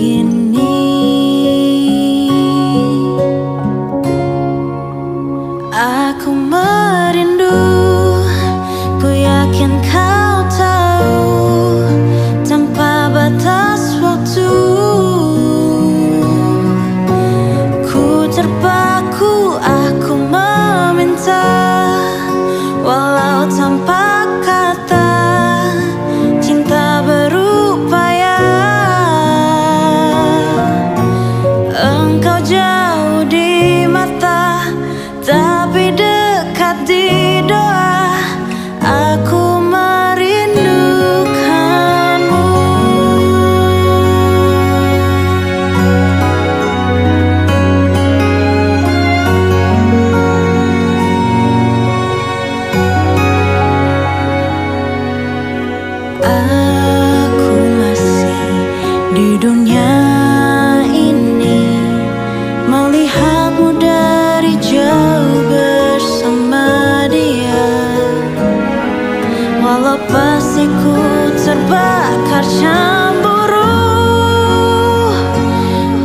begin Walau pasti ku terbakar cemburu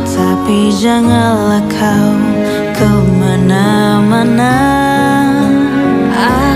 Tapi janganlah kau ke mana-mana. Aku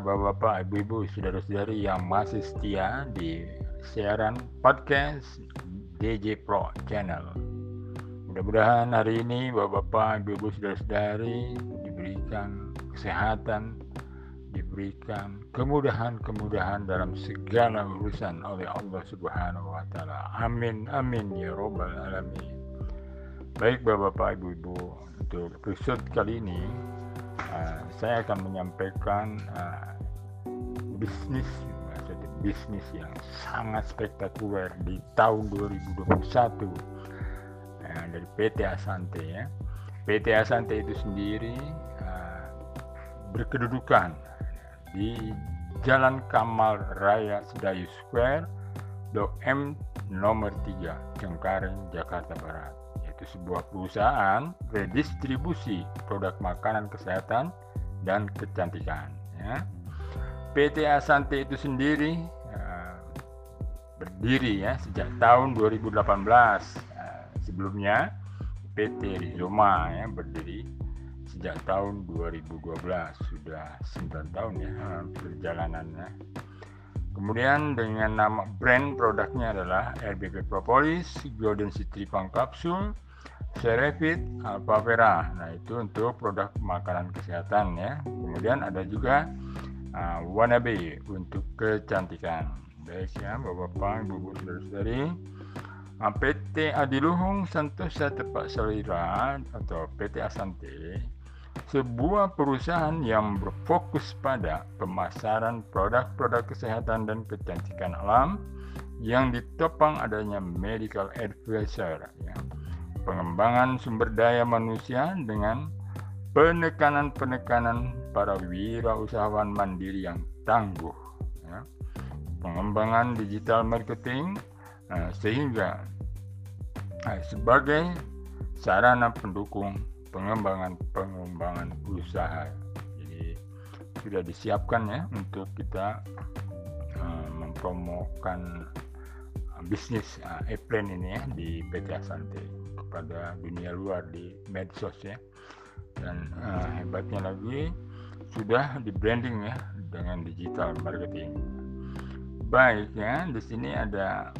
kabar bapak-bapak, ibu-ibu, saudara-saudari yang masih setia di siaran podcast DJ Pro Channel. Mudah-mudahan hari ini bapak-bapak, ibu-ibu, saudara-saudari diberikan kesehatan, diberikan kemudahan-kemudahan dalam segala urusan oleh Allah Subhanahu wa taala. Amin amin ya robbal alamin. Baik Bapak-bapak, Ibu-ibu, untuk episode kali ini uh, saya akan menyampaikan uh, bisnis maksudnya bisnis yang sangat spektakuler di tahun 2021 uh, dari PT Asante ya. PT Asante itu sendiri uh, berkedudukan di Jalan Kamal Raya Sedayu Square, Blok M nomor 3, Cengkareng, Jakarta Barat. Yaitu sebuah perusahaan redistribusi produk makanan kesehatan dan kecantikan. Ya. PT Asante itu sendiri uh, berdiri ya sejak tahun 2018. Uh, sebelumnya PT Rizoma ya berdiri sejak tahun 2012 sudah 9 tahun ya uh, perjalanannya. Kemudian dengan nama brand produknya adalah RBP Propolis, Golden City Pang Capsule, Cerevit, Alpha Vera. Nah itu untuk produk makanan kesehatan ya. Kemudian ada juga uh, Wannabe untuk kecantikan. Baik ya Bapak-Bapak, Ibu-Ibu, Saudara-saudari. Uh, PT Adiluhung Santosa Tepat Selera atau PT Asante sebuah perusahaan yang berfokus pada pemasaran produk-produk kesehatan dan kecantikan alam yang ditopang adanya medical advisor ya. Pengembangan sumber daya manusia dengan penekanan-penekanan para wirausahawan mandiri yang tangguh ya. pengembangan digital marketing uh, sehingga uh, sebagai sarana pendukung pengembangan pengembangan usaha jadi sudah disiapkan ya untuk kita uh, mempromokan bisnis uh, ini ya di PT Asante kepada dunia luar di medsos ya. Dan uh, hebatnya lagi sudah di branding ya dengan digital marketing. Baik ya di sini ada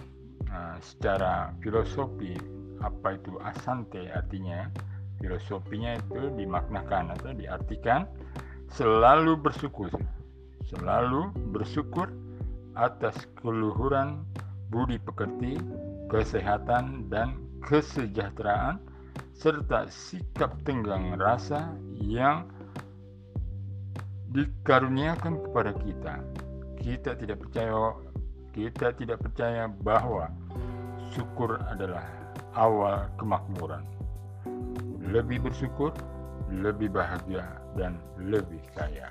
uh, secara filosofi apa itu asante artinya filosofinya itu dimaknakan atau diartikan selalu bersyukur. Selalu bersyukur atas keluhuran budi pekerti kesehatan dan kesejahteraan serta sikap tenggang rasa yang dikaruniakan kepada kita kita tidak percaya kita tidak percaya bahwa syukur adalah awal kemakmuran lebih bersyukur, lebih bahagia, dan lebih kaya.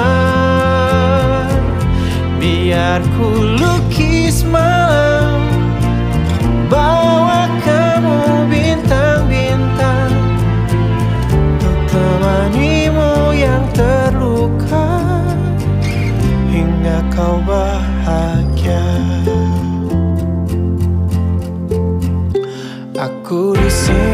Biar ku lukis malam. Bawa kamu bintang-bintang. Untuk temanimu yang terluka. Hingga kau bahagia. Aku di sini,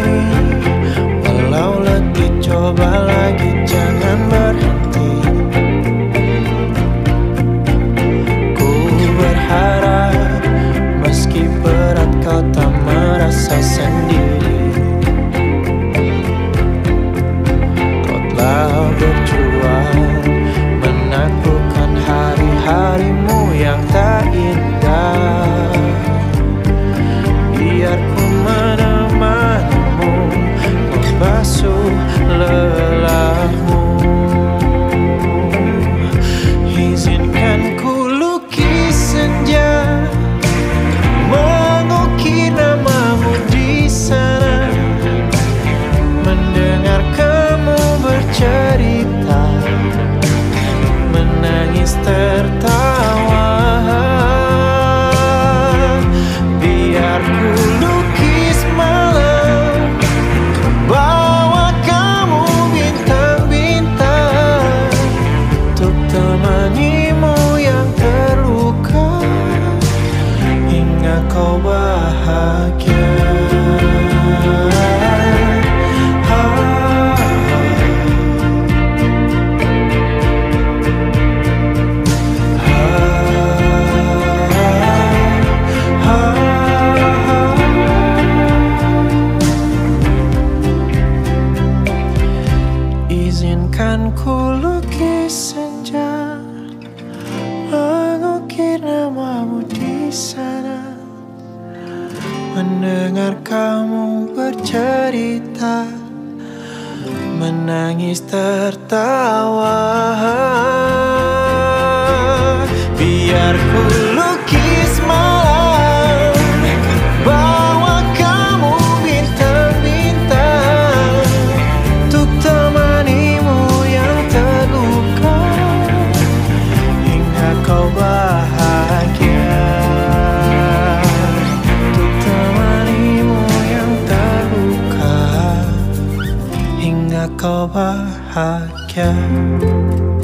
Hingga kau bahagia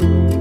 Izinkan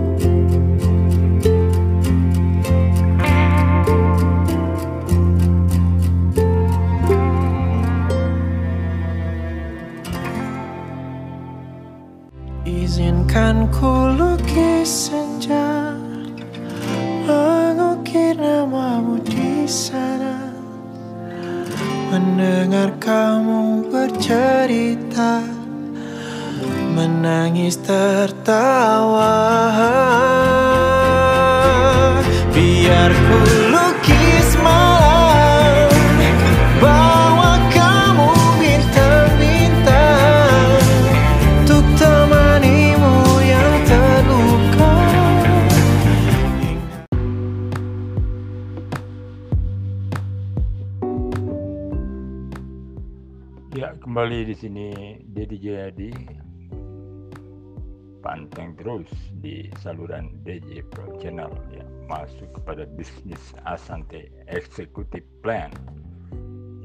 terus di saluran DJ Pro Channel ya masuk kepada bisnis Asante Executive Plan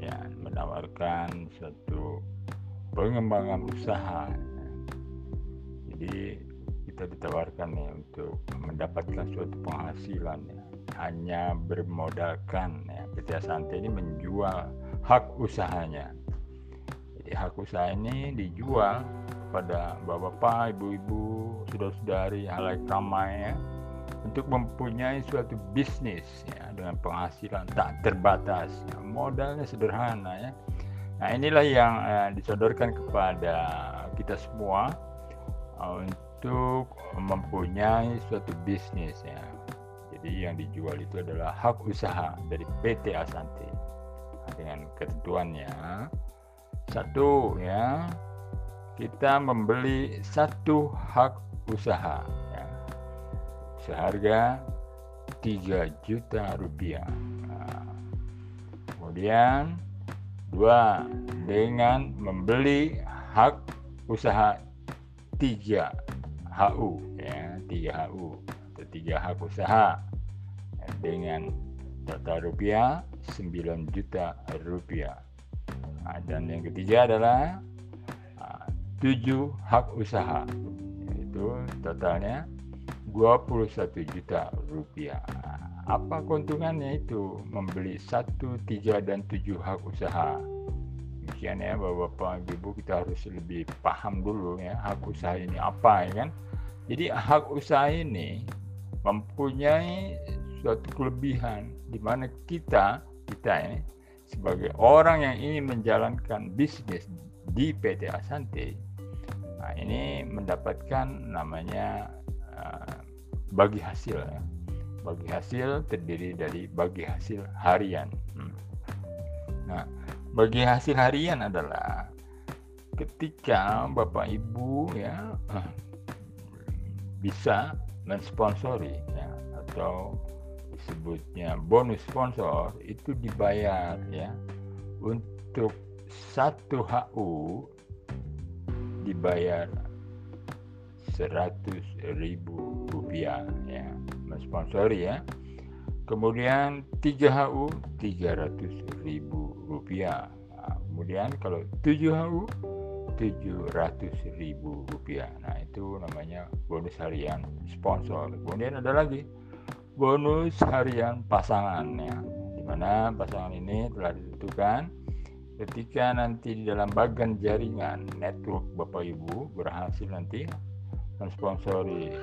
ya menawarkan suatu pengembangan usaha. Jadi kita ditawarkan nih untuk mendapatkan suatu penghasilan ya hanya bermodalkan ya. PT Asante ini menjual hak usahanya. Jadi hak usaha ini dijual kepada bapak-bapak, ibu-ibu, saudara-saudari, halayak ramai ya, untuk mempunyai suatu bisnis ya dengan penghasilan tak terbatas. Ya, modalnya sederhana ya. Nah inilah yang eh, disodorkan kepada kita semua eh, untuk mempunyai suatu bisnis ya. Jadi yang dijual itu adalah hak usaha dari PT Asante Nah, dengan ketentuannya satu ya kita membeli satu hak usaha ya, seharga 3 juta rupiah. Nah, kemudian dua dengan membeli hak usaha 3 HU ya 3 HU atau 3 hak usaha ya, dengan total rupiah 9 juta rupiah. Nah, dan yang ketiga adalah ah, tujuh hak usaha yaitu totalnya 21 juta rupiah. Apa keuntungannya itu membeli satu, tiga dan tujuh hak usaha? Demikian ya Bapak Ibu kita harus lebih paham dulu ya hak usaha ini apa ya kan. Jadi hak usaha ini mempunyai suatu kelebihan di mana kita kita ini sebagai orang yang ingin menjalankan bisnis di PT Asante nah ini mendapatkan namanya uh, bagi hasil ya. bagi hasil terdiri dari bagi hasil harian Hmm. nah bagi hasil harian adalah ketika bapak ibu ya eh, bisa mensponsori ya atau disebutnya bonus sponsor itu dibayar ya untuk satu HU dibayar seratus ribu rupiah ya. Mensponsori ya. Kemudian 3 HU 300 ribu rupiah. Nah, kemudian kalau 7 HU 700 ribu rupiah. Nah itu namanya bonus harian sponsor. Kemudian ada lagi bonus harian pasangan ya. Di mana pasangan ini telah ditentukan ketika nanti di dalam bagian jaringan network Bapak Ibu berhasil nanti mensponsori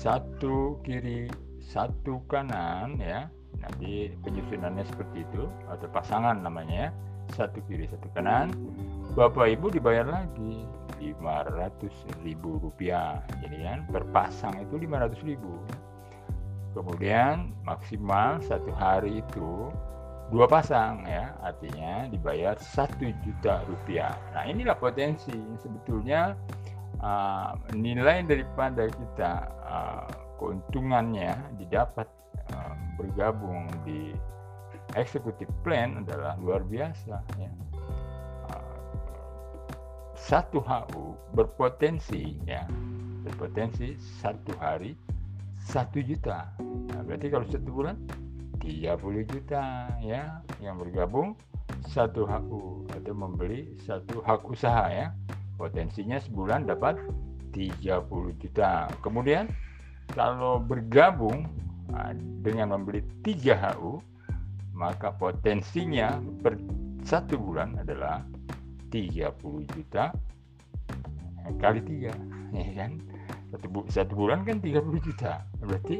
satu kiri satu kanan ya. Nanti penyusunannya seperti itu atau pasangan namanya ya. Satu kiri satu kanan. Bapak Ibu dibayar lagi 500 ribu rupiah. Jadi kan per pasang itu 500 ribu. Kemudian maksimal satu hari itu dua pasang ya. Artinya dibayar satu juta rupiah. Nah inilah potensi. Sebetulnya uh, nilai daripada kita uh, keuntungannya didapat uh, bergabung di executive plan adalah luar biasa ya. Uh, satu HU berpotensi ya. Berpotensi satu hari satu juta. Nah, berarti kalau satu bulan 30 juta ya yang bergabung. Satu HU atau membeli satu hak usaha ya. Potensinya sebulan dapat 30 juta. Kemudian kalau bergabung nah, dengan membeli 3 HU maka potensinya per satu bulan adalah 30 juta kali tiga ya kan? Satu, satu bulan kan 30 juta. Berarti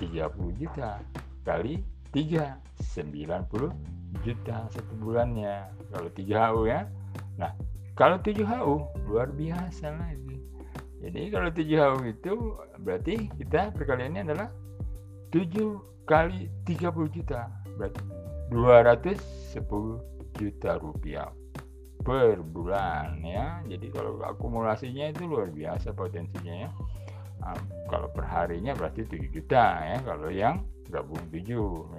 30 juta kali 3 90 juta satu bulannya. Kalau 3 HU ya. Nah kalau 7 HU luar biasa lagi. Jadi kalau 7 HU itu berarti kita perkaliannya adalah 7 kali 30 juta. Berarti 210 juta rupiah per bulan ya. Jadi kalau akumulasinya itu luar biasa potensinya ya. Nah, kalau perharinya berarti 7 juta ya. Kalau yang gabung 7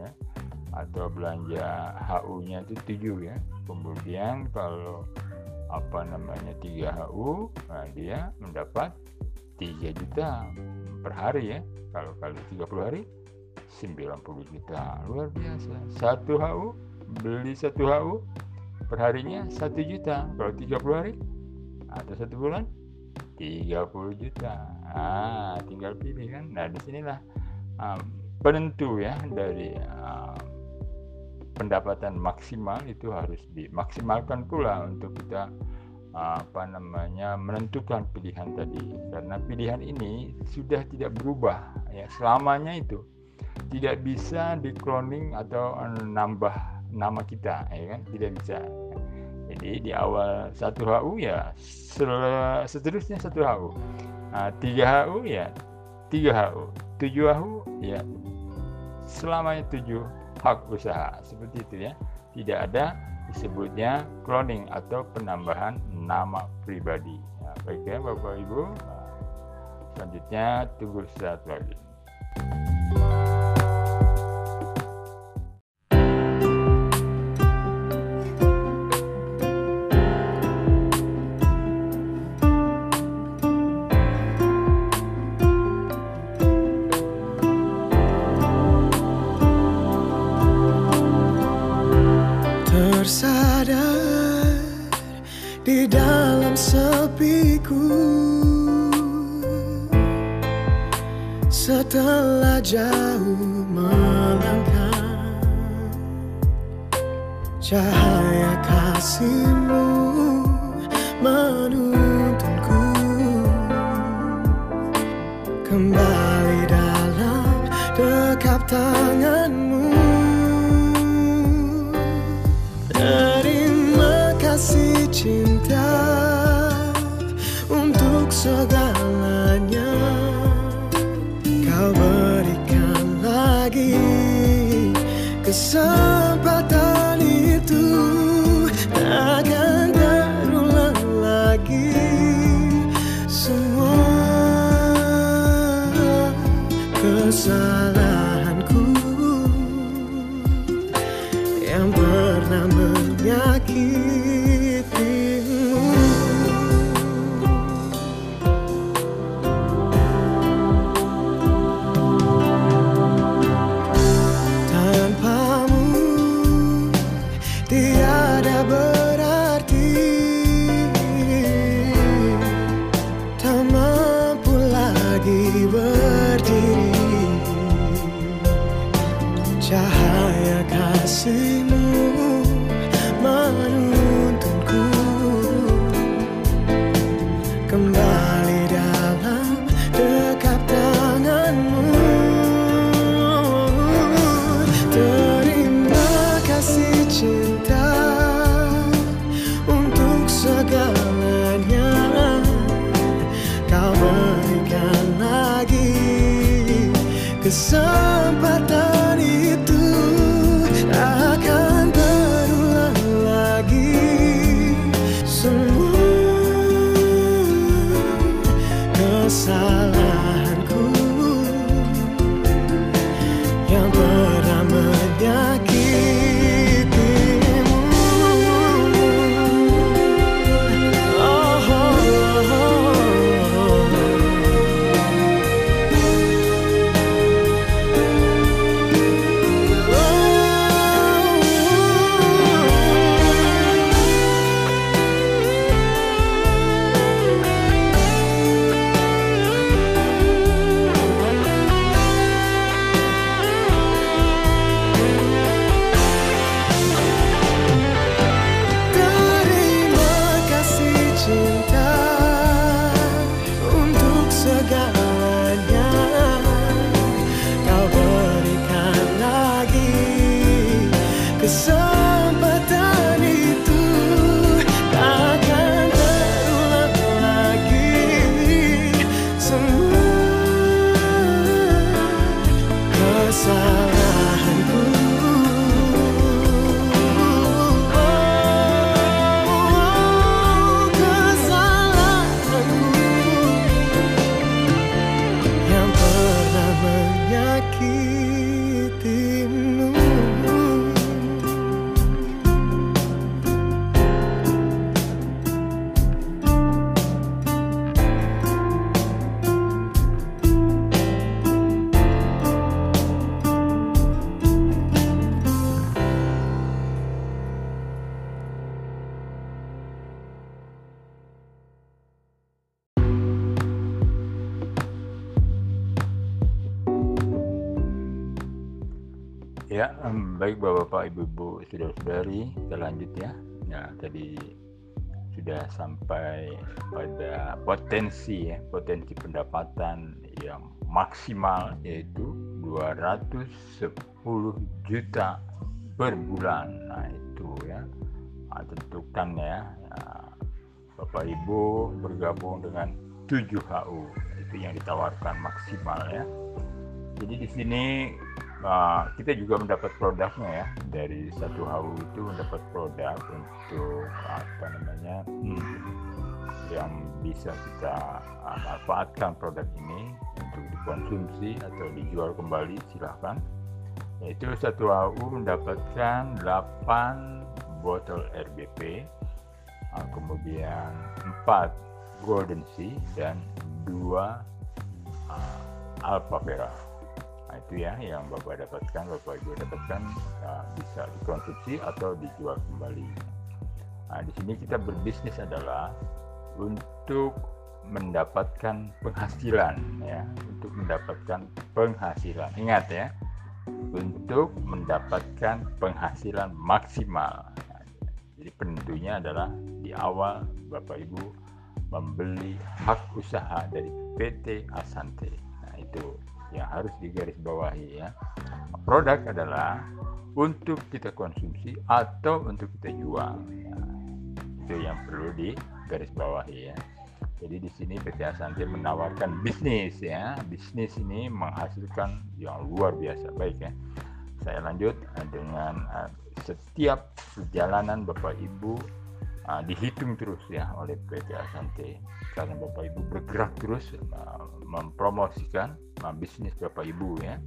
ya atau belanja HU-nya itu 7 ya. Kemudian kalau apa namanya 3 HU, nah dia mendapat 3 juta per hari ya. Kalau kali 30 hari 90 juta. Luar biasa. Satu HU beli satu HU perharinya 1 juta. Kalau 30 hari atau satu bulan 30 juta. Ah, tinggal pilih kan. Nah, di sinilah um, penentu ya dari uh, pendapatan maksimal itu harus dimaksimalkan pula untuk kita uh, apa namanya menentukan pilihan tadi. Karena pilihan ini sudah tidak berubah ya selamanya itu tidak bisa di cloning atau nambah nama kita ya kan? Tidak bisa. Jadi di awal satu HU ya seterusnya satu HU nah, tiga HU ya tiga HU tujuh HU ya selamanya tujuh hak usaha. Seperti itu ya. Tidak ada disebutnya cloning atau penambahan nama pribadi. Nah, baik ya bapak ibu. Nah, selanjutnya tunggu saat lagi Saudara-saudari, kita lanjut ya. Nah, tadi sudah sampai pada potensi ya, potensi pendapatan yang maksimal yaitu 210 juta per bulan. Nah, itu ya. Nah, tentukan ya. Nah, Bapak Ibu bergabung dengan 7HU itu yang ditawarkan maksimal ya. Jadi di sini uh, kita juga mendapat produknya ya. Dari satu HU itu mendapat produk untuk apa namanya hmm, yang bisa kita uh, manfaatkan produk ini untuk dikonsumsi atau dijual kembali silahkan. Yaitu satu HU mendapatkan 8 botol RBP uh, kemudian 4 Golden Sea dan 2 uh, Alpha Vera Itu ya yang Bapak dapatkan, Bapak Ibu dapatkan uh, bisa dikonsumsi atau dijual kembali. Nah, di sini kita berbisnis adalah untuk mendapatkan penghasilan ya, untuk mendapatkan penghasilan. Ingat ya, untuk mendapatkan penghasilan maksimal. Jadi penentunya adalah di awal Bapak Ibu membeli hak usaha dari PT Asante. Nah, itu yang harus digarisbawahi ya. Produk adalah untuk kita konsumsi atau untuk kita jual. Ya. Itu yang perlu digarisbawahi ya. Jadi di sini PT Asante menawarkan bisnis ya. Bisnis ini menghasilkan yang luar biasa. Baik ya. Saya lanjut eh, dengan uh, setiap perjalanan Bapak Ibu uh, dihitung terus ya oleh PT Asante karena Bapak Ibu bergerak terus uh, mempromosikan uh, bisnis Bapak Ibu ya.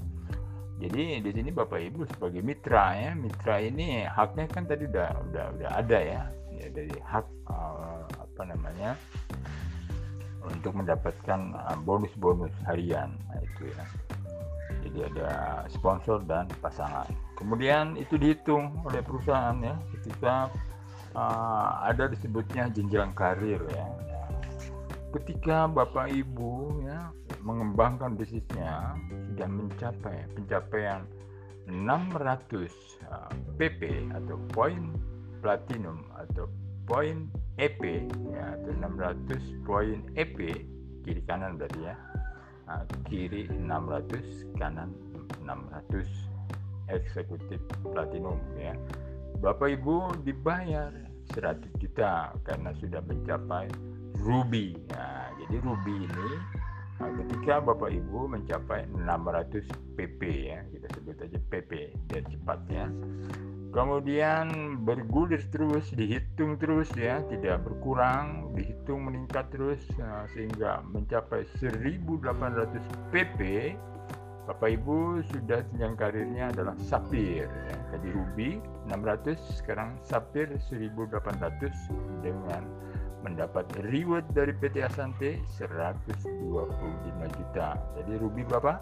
Jadi di sini Bapak Ibu sebagai mitra ya, mitra ini haknya kan tadi udah udah udah ada ya, ya dari hak uh, apa namanya untuk mendapatkan bonus-bonus harian nah, itu ya. Jadi ada sponsor dan pasangan. Kemudian itu dihitung oleh perusahaan ya ketika uh, ada disebutnya jenjang karir ya. Ketika Bapak Ibu ya mengembangkan bisnisnya sudah mencapai pencapaian 600 uh, PP atau poin platinum atau poin EP ya atau 600 poin EP kiri kanan berarti ya nah, kiri 600 kanan 600 eksekutif platinum ya Bapak Ibu dibayar 100 juta karena sudah mencapai ruby nah jadi ruby ini nah, ketika Bapak Ibu mencapai 600 pp ya kita sebut aja pp biar cepat ya. Kemudian bergulir terus dihitung terus ya tidak berkurang dihitung meningkat terus nah, sehingga mencapai 1800 pp Bapak Ibu sudah jenjang karirnya adalah sapir. Tadi ruby 600 sekarang sapir 1800 dengan mendapat reward dari PT Asante 125 juta. Jadi ruby berapa?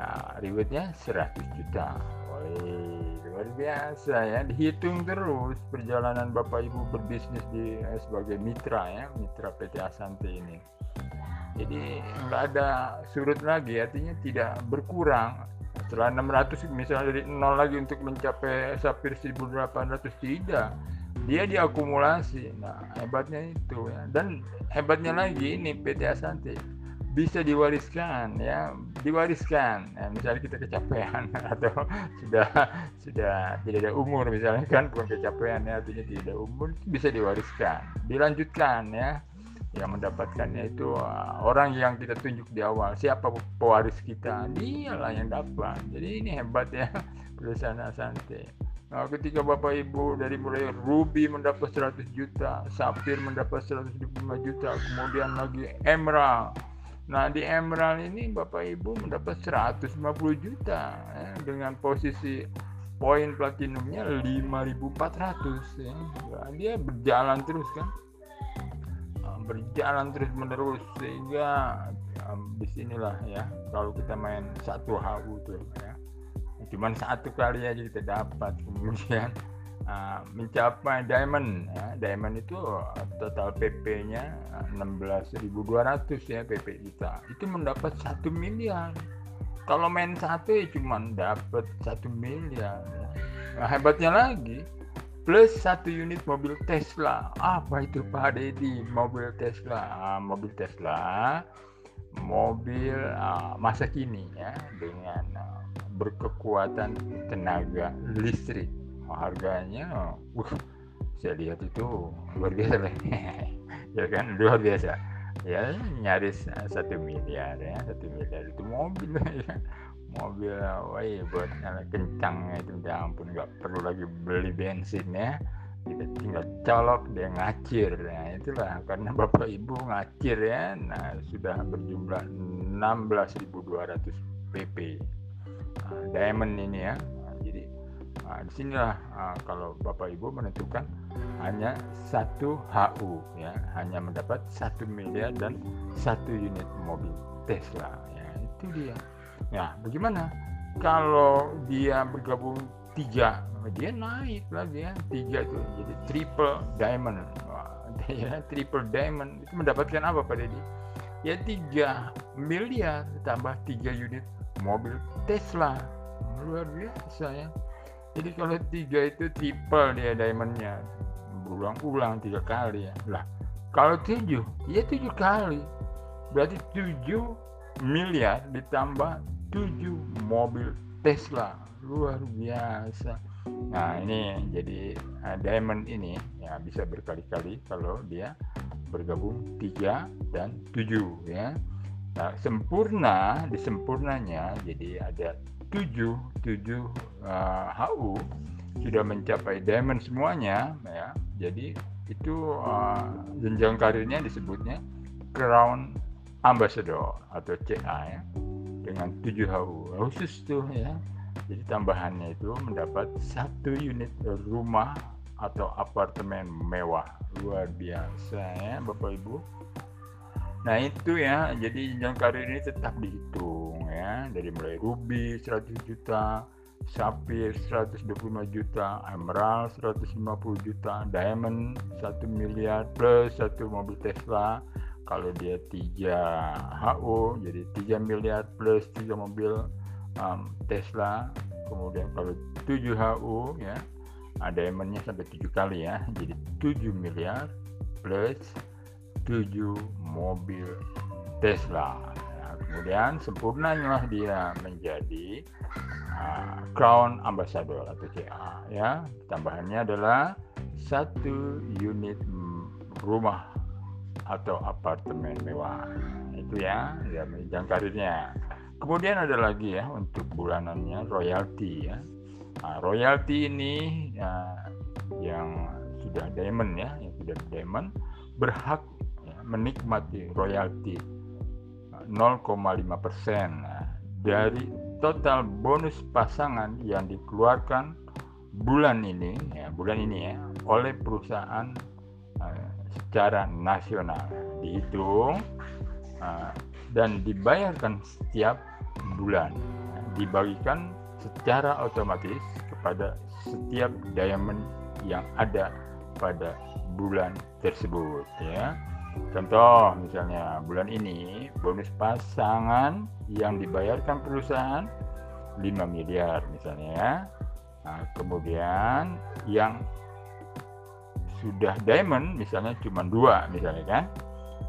Nah, rewardnya 100 juta. Woi, luar biasa ya. Dihitung terus perjalanan Bapak Ibu berbisnis di eh, sebagai mitra ya, mitra PT Asante ini. Jadi nggak ada surut lagi, artinya tidak berkurang. Setelah 600 misalnya dari nol lagi untuk mencapai sapir 1800 tidak. Dia diakumulasi. Nah, hebatnya itu ya. Dan hebatnya lagi ini PT Asante bisa diwariskan ya diwariskan ya, misalnya kita kecapean atau sudah sudah tidak ada umur misalnya kan bukan kecapean ya artinya tidak ada umur bisa diwariskan dilanjutkan ya yang mendapatkannya itu uh, orang yang kita tunjuk di awal siapa pewaris kita dialah yang dapat jadi ini hebat ya perusahaan Asante Nah, ketika Bapak Ibu dari mulai Ruby mendapat 100 juta, Sapir mendapat 125 juta, kemudian lagi Emerald. Nah, di Emerald ini Bapak Ibu mendapat 150 juta ya, dengan posisi poin platinumnya 5400 ya. Nah, dia berjalan terus kan. Berjalan terus menerus sehingga um, di sinilah ya kalau kita main satu HU tuh ya. Cuman satu kali aja kita dapat kemudian uh, mencapai diamond ya. diamond itu total PP-nya 16.200 ya PP kita. Itu mendapat satu miliar. Kalau main satu ya cuman dapat satu miliar. Nah, hebatnya lagi plus satu unit mobil Tesla. Apa itu Pak Dedi mobil Tesla. Ah, mobil Tesla mobil uh, masa kini ya dengan uh, berkekuatan tenaga listrik. Harganya uh, saya lihat itu luar biasa lah ya kan luar biasa. Ya nyaris satu miliar ya satu miliar itu mobil ya mobil wah buat nyala kencang itu udah ampun nggak perlu lagi beli bensin ya. Kita tinggal colok dia ngacir. Nah itulah karena bapak ibu ngacir ya. Nah sudah berjumlah 16.200 pp nah, diamond ini ya. Nah, jadi nah, di sinilah nah, kalau bapak ibu menentukan hanya satu HU ya. Hanya mendapat satu miliar dan satu unit mobil Tesla. Ya itu dia ya. Bagaimana? Kalau dia bergabung tiga dia naik lagi ya. Tiga itu jadi triple diamond. Wah, ya triple diamond. Itu mendapatkan apa Pak Deddy? Ya tiga miliar tambah tiga unit mobil Tesla. Luar biasa ya. Jadi kalau tiga itu triple dia diamondnya. Berulang-ulang tiga kali ya. Lah kalau tujuh ya tujuh kali. Berarti tujuh miliar ditambah tujuh mobil Tesla. Luar biasa. Nah ini jadi uh, diamond ini ya bisa berkali-kali kalau dia bergabung tiga dan tujuh ya. Nah sempurna di sempurnanya jadi ada tujuh tujuh uh, HU sudah mencapai diamond semuanya ya. Jadi itu uh, jenjang karirnya disebutnya crown ambassador atau CA ya dengan 7 HU khusus tuh ya. Jadi tambahannya itu mendapat satu unit rumah atau apartemen mewah. Luar biasa ya Bapak Ibu. Nah itu ya jadi jenjang karir ini tetap dihitung ya. Dari mulai ruby 100 juta sapphire 125 juta emerald 150 juta diamond 1 miliar plus satu mobil Tesla kalau dia 3 HO jadi 3 miliar plus 3 mobil um, Tesla. Kemudian kalau 7 HU ya ada diamondnya sampai 7 kali ya. Jadi 7 miliar plus 7 mobil Tesla. Nah, kemudian sempurnanya dia menjadi uh, Crown Ambassador atau CA ya. Tambahannya adalah satu unit rumah atau apartemen mewah. Itu ya, ya jenjang karirnya. Kemudian ada lagi ya untuk bulanannya royalti ya. Nah, royalti ini ya, yang sudah diamond ya, yang sudah diamond berhak ya, menikmati royalti 0,5 persen nah, dari total bonus pasangan yang dikeluarkan bulan ini ya bulan ini ya oleh perusahaan secara nasional. Dihitung uh, dan dibayarkan setiap bulan. Dibagikan secara otomatis kepada setiap diamond yang ada pada bulan tersebut ya. Contoh misalnya bulan ini bonus pasangan yang dibayarkan perusahaan 5 miliar misalnya ya. Nah, kemudian yang sudah diamond misalnya cuma dua misalnya kan.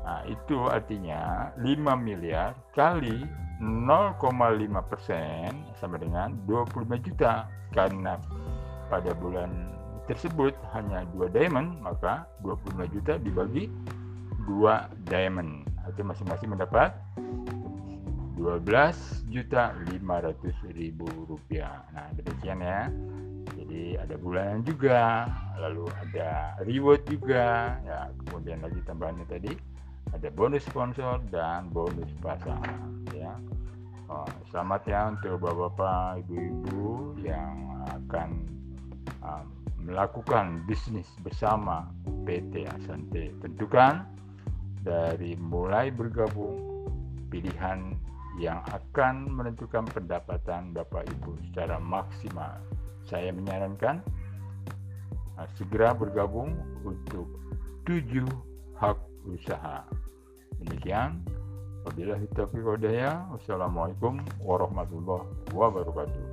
Nah, itu artinya 5 miliar kali 0,5 persen sama dengan 25 juta. Karena pada bulan tersebut hanya dua diamond maka 25 juta dibagi dua diamond. Itu masing-masing mendapat 12 juta 500 ribu rupiah. Nah demikian ya jadi ada bulanan juga lalu ada reward juga ya kemudian lagi tambahannya tadi ada bonus sponsor dan bonus pasangan ya oh, selamat ya untuk bapak-bapak ibu-ibu yang akan um, melakukan bisnis bersama PT Asante tentukan dari mulai bergabung pilihan yang akan menentukan pendapatan Bapak Ibu secara maksimal. Saya menyarankan uh, segera bergabung untuk tujuh hak usaha. Demikian. Wabillahi taufiq. Wassalamualaikum warahmatullahi wabarakatuh.